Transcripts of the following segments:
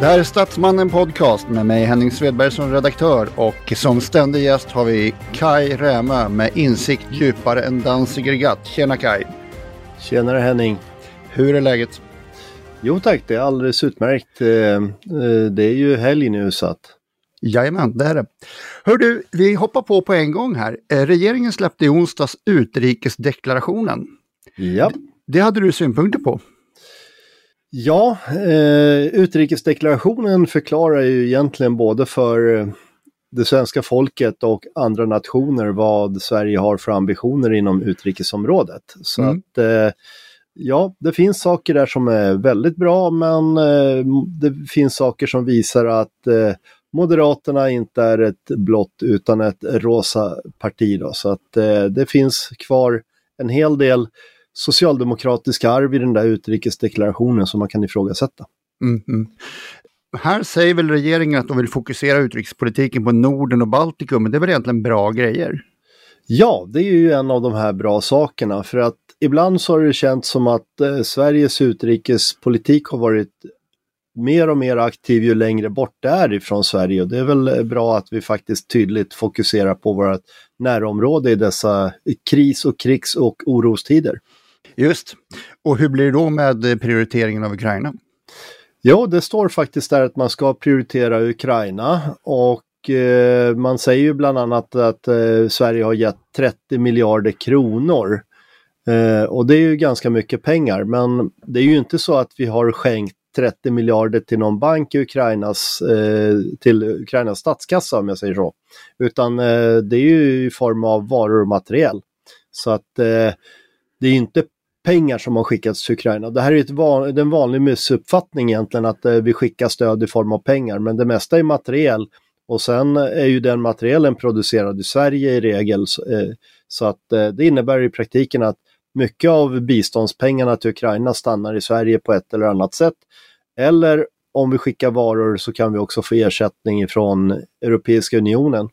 Det här är Statsmannen Podcast med mig Henning Svedberg som redaktör och som ständig gäst har vi Kai Rämö med insikt djupare än Danziger Gatt. Tjena Kai! Tjenare Henning! Hur är läget? Jo tack, det är alldeles utmärkt. Eh, eh, det är ju helg nu så att... Jajamän, det är det. Hör du, vi hoppar på på en gång här. Eh, regeringen släppte i onsdags utrikesdeklarationen. Ja. Det hade du synpunkter på? Ja, eh, utrikesdeklarationen förklarar ju egentligen både för det svenska folket och andra nationer vad Sverige har för ambitioner inom utrikesområdet. Så Mm. att eh, ja, det finns saker där som är väldigt bra men eh, det finns saker som visar att eh, Moderaterna inte är ett blått utan ett rosa parti. Då. Så att eh, det finns kvar en hel del socialdemokratiska arv i den där utrikesdeklarationen som man kan ifrågasätta. Mm, mm. Här säger väl regeringen att de vill fokusera utrikespolitiken på Norden och Baltikum, men det är väl egentligen bra grejer? Ja, det är ju en av de här bra sakerna för att ibland så har det känts som att eh, Sveriges utrikespolitik har varit mer och mer aktiv ju längre bort det är ifrån Sverige och det är väl eh, bra att vi faktiskt tydligt fokuserar på vårt närområde i dessa kris och krigs och orostider. Just. Och hur blir det då med eh, prioriteringen av Ukraina? Jo, det står faktiskt där att man ska prioritera Ukraina och eh, man säger ju bland annat att eh, Sverige har gett 30 miljarder kronor. Eh, och det är ju ganska mycket pengar, men det är ju inte så att vi har skänkt 30 miljarder till någon bank i Ukrainas, eh, till Ukrainas statskassa om jag säger så. Utan eh, det är ju i form av varor och materiel. Så att det är inte pengar som har skickats till Ukraina. Det här är ett van, det är en vanlig missuppfattning egentligen att eh, vi skickar stöd i form av pengar, men det mesta är materiel och sen är ju den materielen producerad i Sverige i regel. Så, eh, så att eh, det innebär i praktiken att mycket av biståndspengarna till Ukraina stannar i Sverige på ett eller annat sätt. Eller om vi skickar varor så kan vi också få ersättning från Europeiska unionen.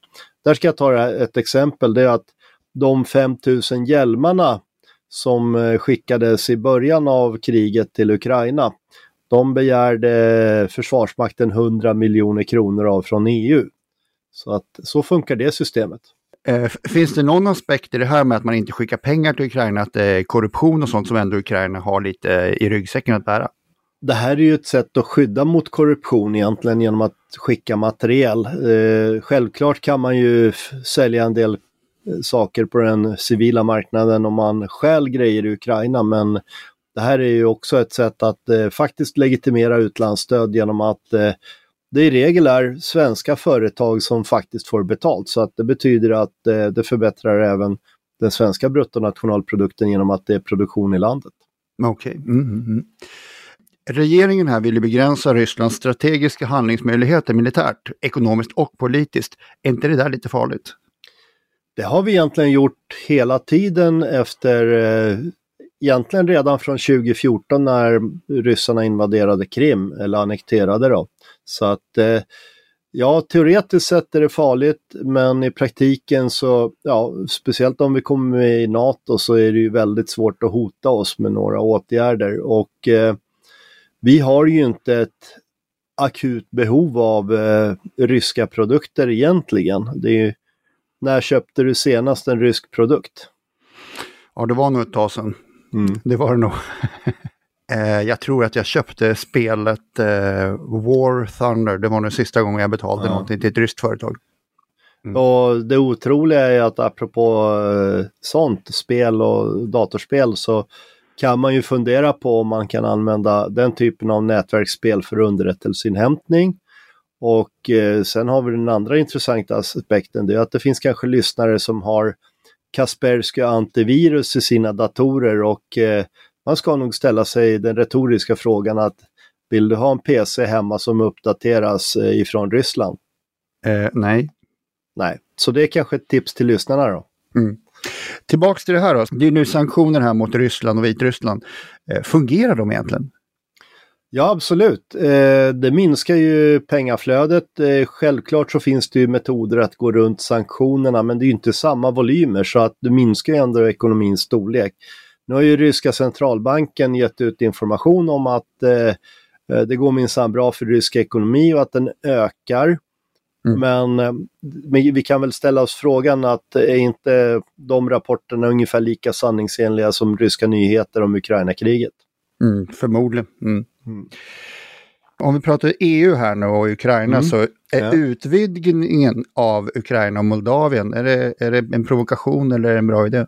Där ska jag ta ett exempel, det är att de 5000 hjälmarna som eh, skickades i början av kriget till Ukraina. De begärde Försvarsmakten 100 miljoner kronor av från EU. Så att så funkar det systemet. Eh, finns det någon aspekt i det här med att man inte skickar pengar till Ukraina, att det är korruption och sånt som ändå Ukraina har lite eh, i ryggsäcken att bära? Det här är ju ett sätt att skydda mot korruption egentligen genom att skicka materiel. Självklart kan man ju sälja en del Eh, saker på den civila marknaden om man stjäl grejer i Ukraina men det här är ju också ett sätt att eh, faktiskt legitimera utlandsstöd genom att eh, det i regel är svenska företag som faktiskt får betalt så att det betyder att eh, det förbättrar även den svenska bruttonationalprodukten genom att det är produktion i landet. Okej. Okay. Mm, -hmm. Regeringen här vill ju begränsa Rysslands strategiska handlingsmöjligheter militärt, ekonomiskt och politiskt. Är inte det där lite farligt? Det har vi egentligen gjort hela tiden efter, eh, egentligen redan från 2014 när ryssarna invaderade Krim, eller annekterade då. Så att eh, ja, teoretiskt sett är det farligt, men i praktiken så, ja, speciellt om vi kommer med i NATO så är det ju väldigt svårt att hota oss med några åtgärder och eh, vi har ju inte ett akut behov av eh, ryska produkter egentligen. Det är ju, när köpte du senast en rysk produkt? Ja, det var nog ett tag sedan. Mm. Det var det nog. eh, jag tror att jag köpte spelet eh, War Thunder. Det var den sista gången jag betalade ja. någonting till ett ryskt företag. Mm. Och det otroliga är att apropå eh, sånt, spel och datorspel, så kan man ju fundera på om man kan använda den typen av nätverksspel för underrättelseinhämtning. Och eh, sen har vi den andra intressanta aspekten, det är att det finns kanske lyssnare som har Kaspersky antivirus i sina datorer och eh, man ska nog ställa sig den retoriska frågan att vill du ha en PC hemma som uppdateras eh, ifrån Ryssland? Eh, nej. Nej, så det är kanske ett tips till lyssnarna då. Mm. Tillbaks till det här då. Det är nu sanktioner här mot Ryssland och Vitryssland. Eh, fungerar de egentligen? Ja, absolut. Eh, det minskar ju pengaflödet. Eh, självklart så finns det ju metoder att gå runt sanktionerna, men det är ju inte samma volymer så att det minskar ju ändå ekonomins storlek. Nu har ju ryska centralbanken gett ut information om att eh, det går minsann bra för rysk ekonomi och att den ökar. Mm. Men, men vi kan väl ställa oss frågan att är inte de rapporterna ungefär lika sanningsenliga som ryska nyheter om Ukraina-kriget? Mm, förmodligen. Mm. Mm. Om vi pratar EU här nu och Ukraina mm. så är ja. utvidgningen av Ukraina och Moldavien, är det, är det en provokation eller en bra idé?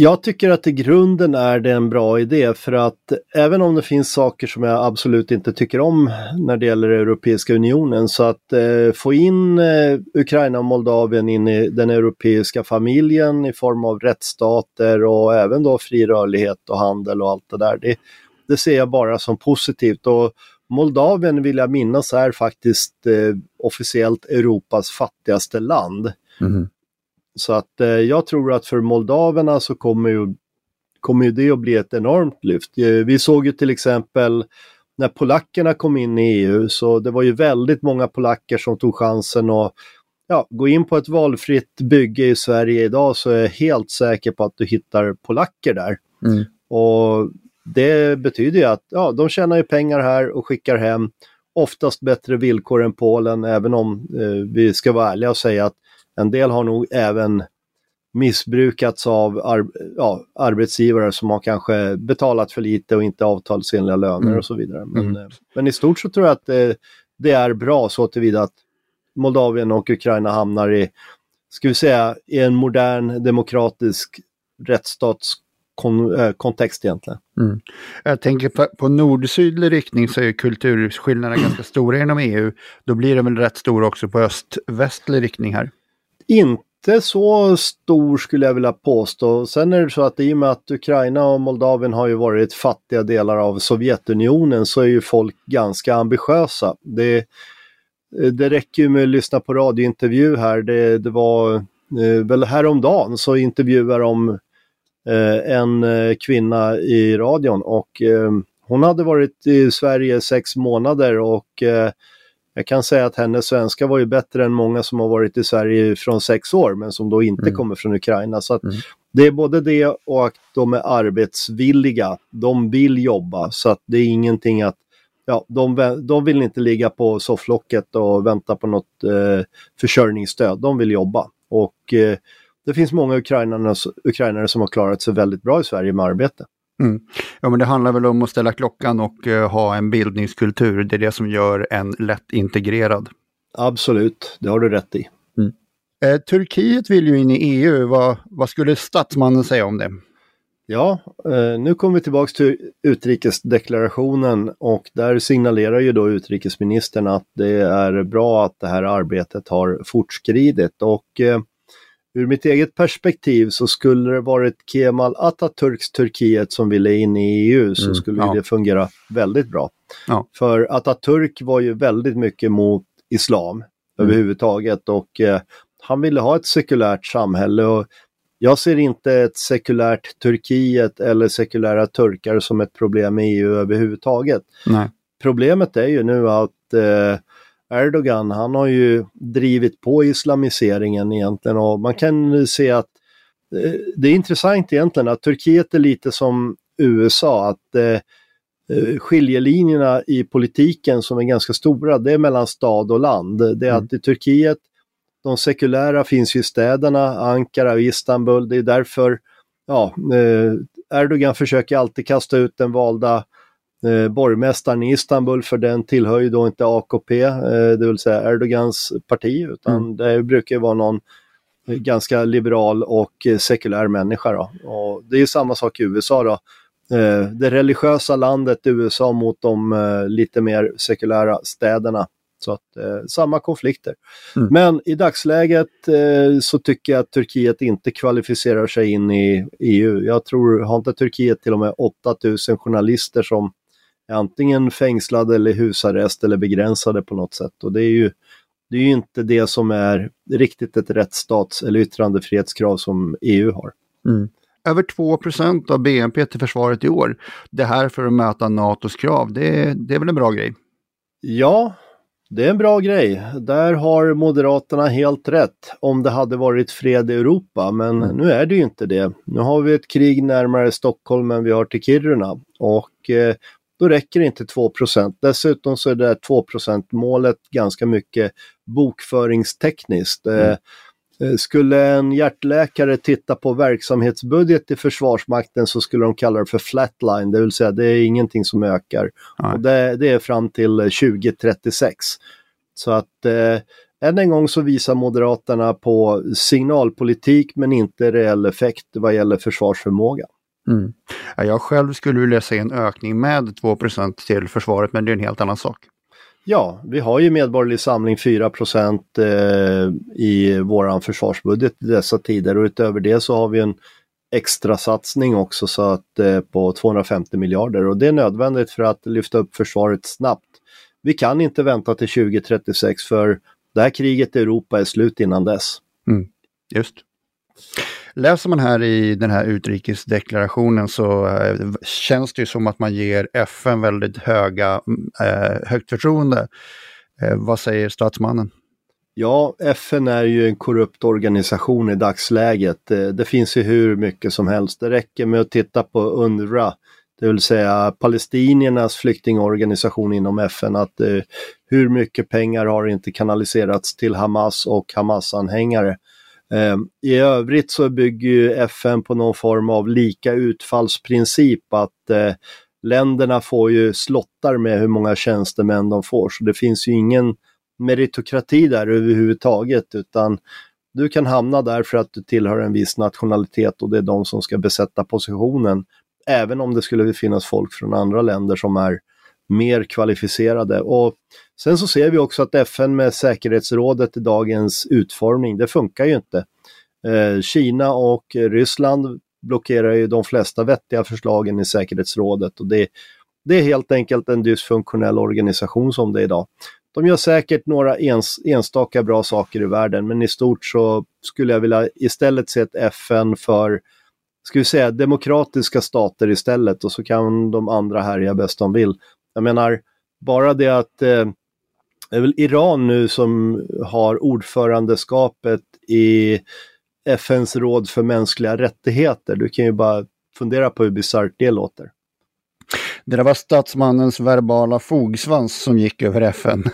Jag tycker att i grunden är det en bra idé för att även om det finns saker som jag absolut inte tycker om när det gäller Europeiska unionen så att eh, få in eh, Ukraina och Moldavien in i den europeiska familjen i form av rättsstater och även då fri rörlighet och handel och allt det där. Det, det ser jag bara som positivt. Och Moldavien vill jag minnas är faktiskt eh, officiellt Europas fattigaste land. Mm. Så att eh, jag tror att för moldaverna så kommer ju, kommer ju det att bli ett enormt lyft. Eh, vi såg ju till exempel när polackerna kom in i EU så det var ju väldigt många polacker som tog chansen att ja, gå in på ett valfritt bygge i Sverige idag så är jag helt säker på att du hittar polacker där. Mm. Och det betyder ju att ja, de tjänar ju pengar här och skickar hem oftast bättre villkor än Polen, även om eh, vi ska vara ärliga och säga att en del har nog även missbrukats av ar ja, arbetsgivare som har kanske betalat för lite och inte avtalsenliga löner mm. och så vidare. Men, mm. Eh, men, i stort så tror jag att det, det är bra så tillvida att Moldavien och Ukraina hamnar i, ska vi säga, i en modern demokratisk rättsstats kon, äh, kontext egentligen. Mm. Jag tänker på, på nord-sydlig riktning så är kulturskillnaderna ganska stora inom EU. Då blir det väl rätt stora också på öst-västlig riktning här? Inte så stor skulle jag vilja påstå. Sen är det så att i och med att Ukraina och Moldavien har ju varit fattiga delar av Sovjetunionen så är ju folk ganska ambitiösa. Det, det räcker ju med att lyssna på radiointervju här. Det, det var eh, väl häromdagen så intervjuar de Eh, en eh, kvinna i radion och eh, hon hade varit i Sverige sex månader och jag kan säga att hennes svenska var ju bättre än många som har varit i Sverige från sex år men som då inte mm. kommer från Ukraina. Så mm. Det är både det och att de är arbetsvilliga. De vill jobba så att det är ingenting att Ja, de, de vill inte ligga på sofflocket och vänta på något eh, försörjningsstöd. De vill jobba. Och eh, det finns många ukrainare, ukrainare som har klarat sig väldigt bra i Sverige med arbete. Mm. Ja, men det handlar väl om att ställa klockan och uh, ha en bildningskultur. Det är det som gör en lätt integrerad. Absolut, det har du rätt i. Mm. Eh, Turkiet vill ju in i EU. Vad, vad skulle statsmannen säga om det? Ja, eh, nu kommer vi tillbaka till utrikesdeklarationen och där signalerar ju då utrikesministern att det är bra att det här arbetet har fortskridit och eh, ur mitt eget perspektiv så skulle det varit Kemal Atatürks Turkiet som ville in i EU så mm, skulle ja. det fungera väldigt bra. Ja. För Atatürk var ju väldigt mycket mot islam mm. överhuvudtaget och eh, han ville ha ett sekulärt samhälle. Och jag ser inte ett sekulärt Turkiet eller sekulära turkar som ett problem i EU överhuvudtaget. Nej. Problemet är ju nu att eh, Erdogan, han har ju drivit på islamiseringen egentligen och man kan se att eh, det är intressant egentligen att Turkiet är lite som USA, att eh, eh, skiljelinjerna i politiken som är ganska stora, det är mellan stad och land. Det är mm. att i Turkiet, de sekulära finns ju i städerna, Ankara och Istanbul, det är därför ja, eh, Erdogan försöker alltid kasta ut den valda eh, borgmästaren i Istanbul, för den tillhör ju då inte AKP, eh, det vill säga Erdogans parti, utan mm. det brukar vara någon ganska liberal och sekulär människa. Då. Och det är samma sak i USA. Då. Eh, det religiösa landet USA mot de eh, lite mer sekulära städerna. Så att eh, samma konflikter. Mm. Men i dagsläget eh, så tycker jag att Turkiet inte kvalificerar sig in i EU. Jag tror, har inte Turkiet till och med 8000 journalister som antingen fängslade eller husarrest eller begränsade på något sätt. Och det är ju, det är ju inte det som är riktigt ett rättsstats eller yttrandefrihetskrav som EU har. Mm. Över 2% av BNP till försvaret i år. Det här för att möta NATOs krav, det, det är väl en bra grej? Ja, det är en bra grej. Där har Moderaterna helt rätt om det hade varit fred i Europa, men mm. nu är det ju inte det. Nu har vi ett krig närmare Stockholm än vi har till Kiruna och eh, då räcker inte 2% Dessutom så är det 2% målet ganska mycket bokföringstekniskt. Eh, mm. Eh, skulle en hjärtläkare titta på verksamhetsbudget i Försvarsmakten så skulle de kalla det för flatline, det vill säga det är ingenting som ökar. Och det, det, är fram till 2036. Så att eh, än en gång så visar Moderaterna på signalpolitik men inte reell effekt vad gäller försvarsförmåga. Mm. Jag själv skulle vilja se en ökning med 2% till försvaret, men det är en helt annan sak. Ja, vi har ju Medborgerlig Samling 4 eh, i våran försvarsbudget i dessa tider och utöver det så har vi en extra satsning också så att, eh, på 250 miljarder och det är nödvändigt för att lyfta upp försvaret snabbt. Vi kan inte vänta till 2036 för det här kriget i Europa är slut innan dess. Mm, just. Läser man här i den här utrikesdeklarationen så eh, känns det ju som att man ger FN väldigt höga, mm, eh, högt förtroende. Eh, vad säger statsmannen? Ja, FN är ju en korrupt organisation i dagsläget. Det, det finns ju hur mycket som helst. Det räcker med att titta på UNRWA, det vill säga palestiniernas flyktingorganisation inom FN, att eh, hur mycket pengar har inte kanaliserats till Hamas och Hamas-anhängare. Ehm, I övrigt så bygger ju FN på någon form av lika utfallsprincip att eh, länderna får ju slottar med hur många tjänstemän de får så det finns ju ingen meritokrati där överhuvudtaget utan du kan hamna där för att du tillhör en viss nationalitet och det är de som ska besätta positionen. Även om det skulle finnas folk från andra länder som är mer kvalificerade. Och sen så ser vi också att FN med säkerhetsrådet i dagens utformning, det funkar ju inte. Eh, Kina och Ryssland blockerar ju de flesta vettiga förslagen i säkerhetsrådet och det, det är helt enkelt en dysfunktionell organisation som det är idag. De gör säkert några ens, enstaka bra saker i världen, men i stort så skulle jag vilja istället se ett FN för, ska vi säga, demokratiska stater istället och så kan de andra härja bäst de vill. Jag menar, bara det att eh, det är väl Iran nu som har ordförandeskapet i FNs råd för mänskliga rättigheter. Du kan ju bara fundera på hur bisarrt det låter. Det där var statsmannens verbala fogsvans som gick över FN.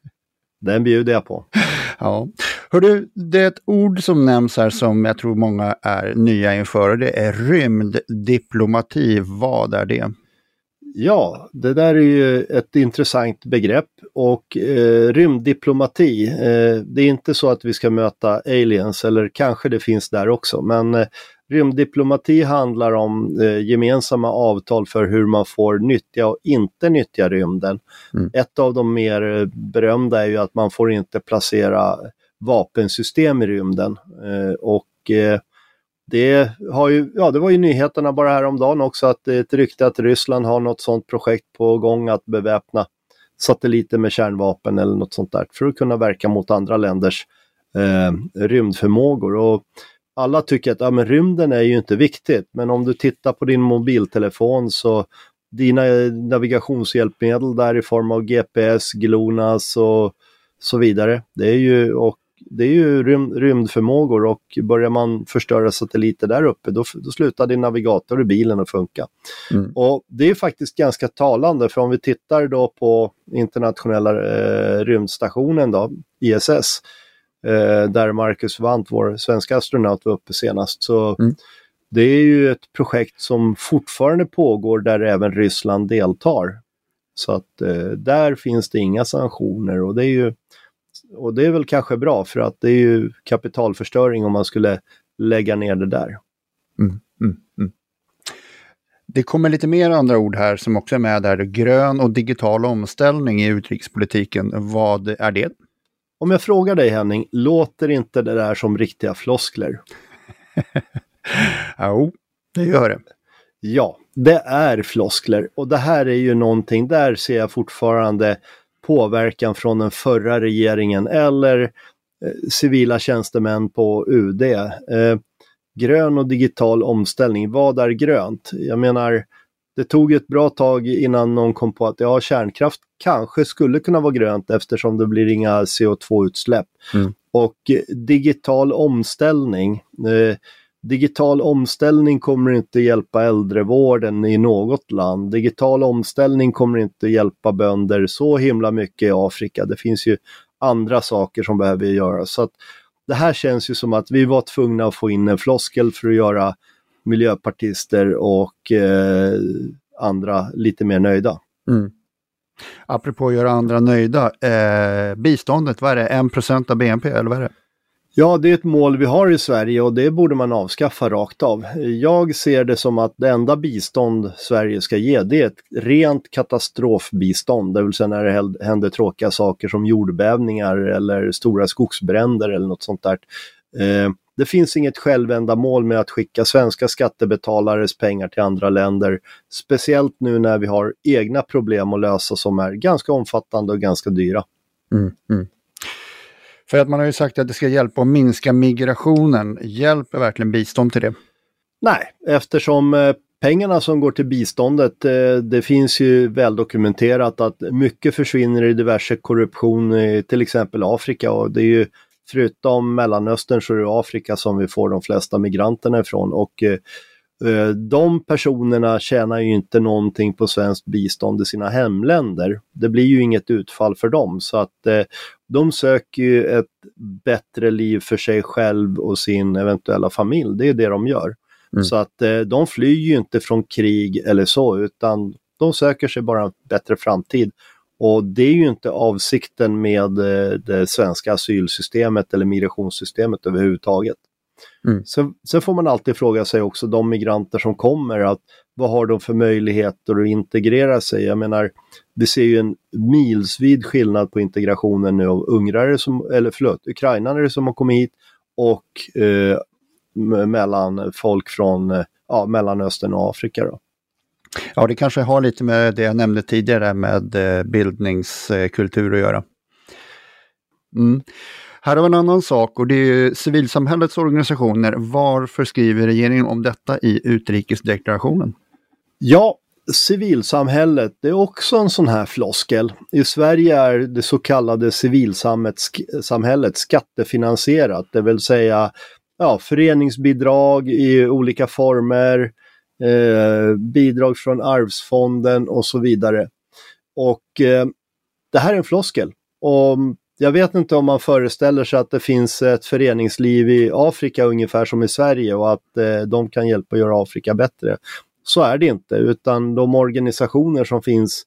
Den bjuder jag på. Ja. Hördu, det är ett ord som nämns här som jag tror många är nya inför det är rymddiplomati. Vad är det? Ja, det där är ju ett intressant begrepp och eh, rymddiplomati, eh, det är inte så att vi ska möta aliens eller kanske det finns där också, men eh, rymddiplomati handlar om eh, gemensamma avtal för hur man får nyttja och inte nyttja rymden. Mm. Ett av de mer berömda är ju att man får inte placera vapensystem i rymden. Eh, och eh, det, har ju, ja, det var ju nyheterna bara häromdagen också att det är ett rykte att Ryssland har något sådant projekt på gång att beväpna satelliter med kärnvapen eller något sånt där för att kunna verka mot andra länders eh, rymdförmågor. Och alla tycker att ja, men rymden är ju inte viktigt, men om du tittar på din mobiltelefon så dina eh, navigationshjälpmedel där i form av GPS, GLONASS och så vidare. Det är ju, och det är ju rym, rymdförmågor och börjar man förstöra satelliter där uppe då, då slutar din navigator i bilen att funka. Mm. Och det är faktiskt ganska talande för om vi tittar då på internationella eh, rymdstationen då, ISS, eh, där Marcus Wandt, vår svenska astronaut, var uppe senast. Så mm. det är ju ett projekt som fortfarande pågår där även Ryssland deltar. Så att eh, där finns det inga sanktioner och det är ju och det är väl kanske bra för att det är ju kapitalförstöring om man skulle lägga ner det där. Mm, mm, mm. Det kommer lite mer andra ord här som också är med där. Grön och digital omställning i utrikespolitiken. Vad är det? Om jag frågar dig Henning, låter inte det där som riktiga floskler? jo, det gör det. Ja, det är floskler och det här är ju någonting, där ser jag fortfarande påverkan från den förra regeringen eller eh, civila tjänstemän på UD. Eh, grön och digital omställning, vad är grönt? Jag menar, det tog ett bra tag innan någon kom på att ja, kärnkraft kanske skulle kunna vara grönt eftersom det blir inga CO2-utsläpp. Mm. Och eh, digital omställning, eh, Digital omställning kommer inte hjälpa äldrevården i något land. Digital omställning kommer inte hjälpa bönder så himla mycket i Afrika. Det finns ju andra saker som behöver göras. Så att det här känns ju som att vi var tvungna att få in en floskel för att göra miljöpartister och eh, andra lite mer nöjda. Mm. Apropå att göra andra nöjda, eh, biståndet, vad är det, 1% av BNP eller vad är det? Ja, det är ett mål vi har i Sverige och det borde man avskaffa rakt av. Jag ser det som att det enda bistånd Sverige ska ge det är ett rent katastrofbistånd, det vill säga när det händer tråkiga saker som jordbävningar eller stora skogsbränder eller något sånt där. Eh, det finns inget självändamål med att skicka svenska skattebetalares pengar till andra länder, speciellt nu när vi har egna problem att lösa som är ganska omfattande och ganska dyra. Mm, mm. För att man har ju sagt att det ska hjälpa att minska migrationen. Hjälper verkligen bistånd till det? Nej, eftersom eh, pengarna som går till biståndet, eh, det finns ju väldokumenterat att mycket försvinner i diverse korruption i till exempel Afrika och det är ju förutom Mellanöstern så är det Afrika som vi får de flesta migranterna ifrån och eh, de personerna tjänar ju inte någonting på svenskt bistånd i sina hemländer. Det blir ju inget utfall för dem så att eh, de söker ju ett bättre liv för sig själv och sin eventuella familj. Det är det de gör. Mm. Så att eh, de flyr ju inte från krig eller så utan de söker sig bara en bättre framtid. Och det är ju inte avsikten med eh, det svenska asylsystemet eller migrationssystemet överhuvudtaget. Mm. Sen, sen, får man alltid fråga sig också, de migranter som kommer, att vad har de för möjligheter att integrera sig? Jag menar, vi ser ju en milsvid skillnad på integrationen nu av ungrare som, eller förlåt, ukrainare som har kommit hit och eh, mellan folk från eh, ja, Mellanöstern och Afrika. Då. Ja, det kanske har lite med det jag nämnde tidigare med eh, bildningskultur att göra. Mm. Här har vi en annan sak och det är civilsamhällets organisationer. Varför skriver regeringen om detta i utrikesdeklarationen? Ja, civilsamhället, det är också en sån här floskel. I Sverige är det så kallade civilsamhället skattefinansierat, det vill säga ja, föreningsbidrag i olika former, eh, bidrag från arvsfonden och så vidare. Och eh, det här är en floskel. Och jag vet inte om man föreställer sig att det finns ett föreningsliv i Afrika ungefär som i Sverige och att eh, de kan hjälpa att göra Afrika bättre. Så är det inte, utan de organisationer som finns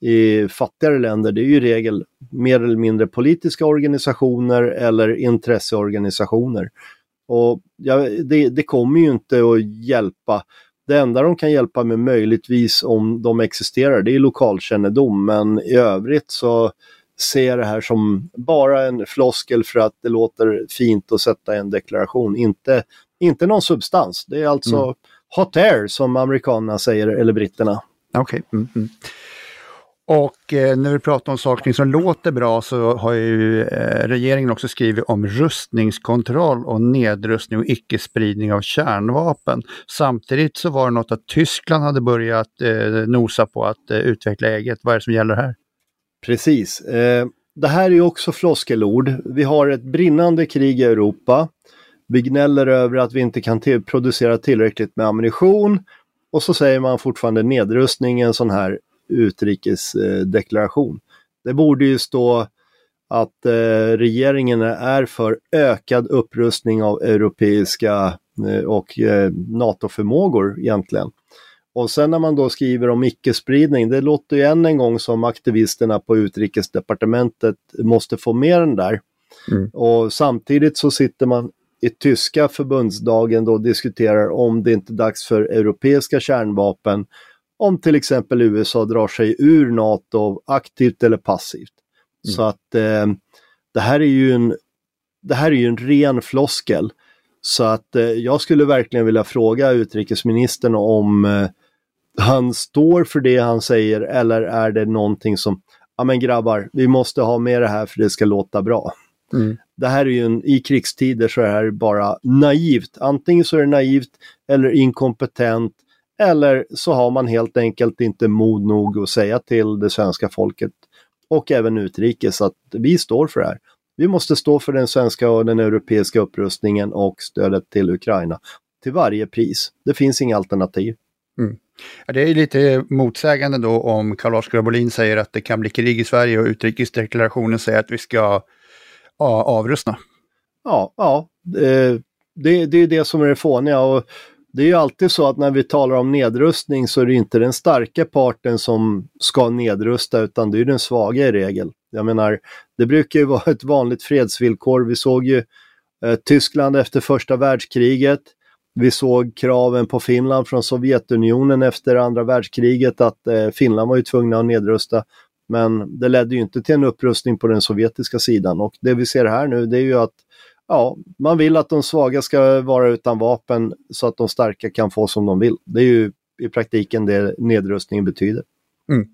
i fattigare länder, det är ju i regel mer eller mindre politiska organisationer eller intresseorganisationer. Och ja, det, det kommer ju inte att hjälpa. Det enda de kan hjälpa med möjligtvis om de existerar, det är lokalkännedom, men i övrigt så ser det här som bara en floskel för att det låter fint att sätta en deklaration, inte, inte någon substans. Det är alltså mm. hot air som amerikanerna säger, eller britterna. Okej. Okay. Mm, mm. Och eh, när vi pratar om saker som låter bra så har ju eh, regeringen också skrivit om rustningskontroll och nedrustning och icke-spridning av kärnvapen. Samtidigt så var det något att Tyskland hade börjat eh, nosa på att eh, utveckla eget. Vad är det som gäller här? Precis. Eh, det här är ju också floskelord. Vi har ett brinnande krig i Europa. Vi gnäller över att vi inte kan producera tillräckligt med ammunition. Och så säger man fortfarande nedrustning, i en sån här utrikesdeklaration. Det borde ju stå att eh, regeringen är för ökad upprustning av europeiska eh, och eh, NATO-förmågor egentligen. Och sen när man då skriver om icke-spridning, det låter ju än en gång som aktivisterna på utrikesdepartementet måste få med den där. Mm. Och samtidigt så sitter man i tyska förbundsdagen då och diskuterar om det inte är dags för europeiska kärnvapen om till exempel USA drar sig ur NATO aktivt eller passivt. Mm. Så att eh, det här är ju en det här är ju en ren floskel. Så att eh, jag skulle verkligen vilja fråga utrikesministern om eh, han står för det han säger eller är det någonting som, ja men grabbar, vi måste ha med det här för det ska låta bra. Mm. Det här är ju en, i krigstider så är det här bara naivt. Antingen så är det naivt eller inkompetent eller så har man helt enkelt inte mod nog att säga till det svenska folket och även utrikes att vi står för det här. Vi måste stå för den svenska och den europeiska upprustningen och stödet till Ukraina till varje pris. Det finns inga alternativ. Mm. Ja, det är lite motsägande då om Carl-Oskar Bolin säger att det kan bli krig i Sverige och utrikesdeklarationen säger att vi ska ja, avrusta. Ja, ja det, det, det är det som är det fåniga. Och det är ju alltid så att när vi talar om nedrustning så är det inte den starka parten som ska nedrusta utan det är den svaga i regel. Jag menar, det brukar ju vara ett vanligt fredsvillkor. Vi såg ju eh, Tyskland efter första världskriget. Vi såg kraven på Finland från Sovjetunionen efter andra världskriget att eh, Finland var ju tvungna att nedrusta. Men det ledde ju inte till en upprustning på den sovjetiska sidan och det vi ser här nu det är ju att ja, man vill att de svaga ska vara utan vapen så att de starka kan få som de vill. Det är ju i praktiken det nedrustningen betyder. Mm.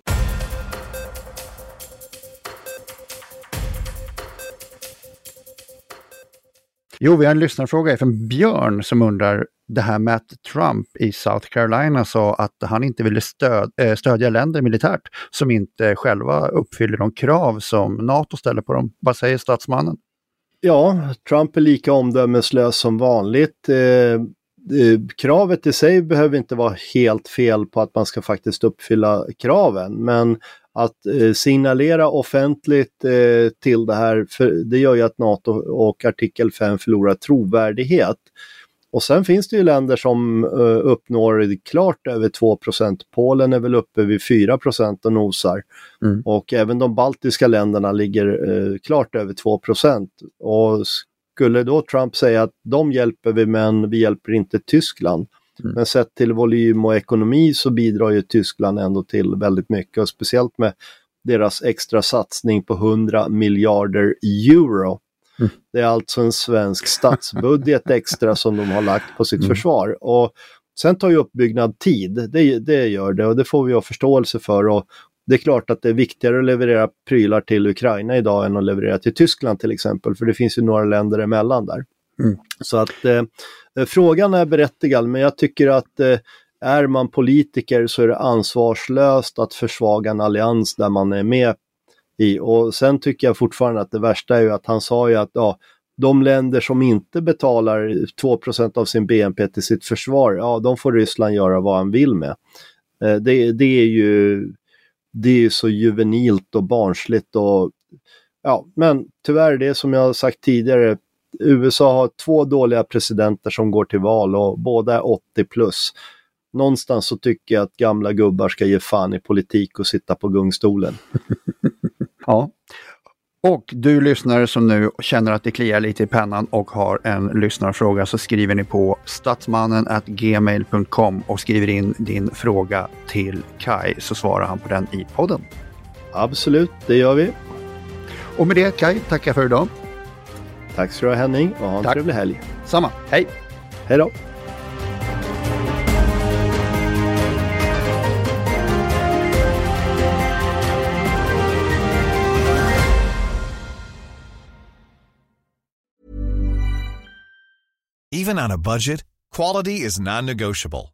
Jo, vi har en lyssnarfråga från Björn som undrar det här med att Trump i South Carolina sa att han inte ville stöd, eh, stödja länder militärt som inte själva uppfyller de krav som NATO ställer på dem. Vad säger statsmannen? Ja, Trump är lika omdömeslös som vanligt. Eh, eh, kravet i sig behöver inte vara helt fel på att man ska faktiskt uppfylla kraven, men att eh, signalera offentligt eh, till det här, för det gör ju att NATO och artikel 5 förlorar trovärdighet. Och sen finns det ju länder som uh, uppnår klart över 2% Polen är väl uppe vid 4 och nosar. Mm. Och även de baltiska länderna ligger klart över 2% Och skulle då Trump säga att de hjälper vi men vi hjälper inte Tyskland. Mm. Men sett till volym och ekonomi så bidrar ju Tyskland ändå till väldigt mycket och speciellt med deras extra satsning på 100 miljarder euro Mm. Det är alltså en svensk statsbudget extra som de har lagt på sitt mm. försvar. Och sen tar ju uppbyggnad tid, det, det gör det och det får vi ha förståelse för. Och det är klart att det är viktigare att leverera prylar till Ukraina idag än att leverera till Tyskland till exempel, för det finns ju några länder emellan där. Mm. Så att eh, eh, frågan är berättigad, men jag tycker att eh, är man politiker så är det ansvarslöst att försvaga en allians där man är med i. Och sen tycker jag fortfarande att det värsta är ju att han sa ju att ja, de länder som inte betalar 2 av sin BNP till sitt försvar, ja de får Ryssland göra vad han vill med. Eh, det, det, är ju det är så juvenilt och barnsligt och ja, men tyvärr det som jag har sagt tidigare, USA har två dåliga presidenter som går till val och båda är 80 plus. Någonstans så tycker jag att gamla gubbar ska ge fan i politik och sitta på gungstolen. Ja. Och du lyssnare som nu känner att det kliar lite i pennan och har en lyssnarfråga så skriver ni på statsmannen gmail.com och skriver in din fråga till Kai så svarar han på den i podden. Absolut, det gör vi. Och med det Kai, tackar för idag. Tack ska du ha Henning och ha en Tack. trevlig helg. Samma, hej! Hej då! Even on a budget, quality is non-negotiable.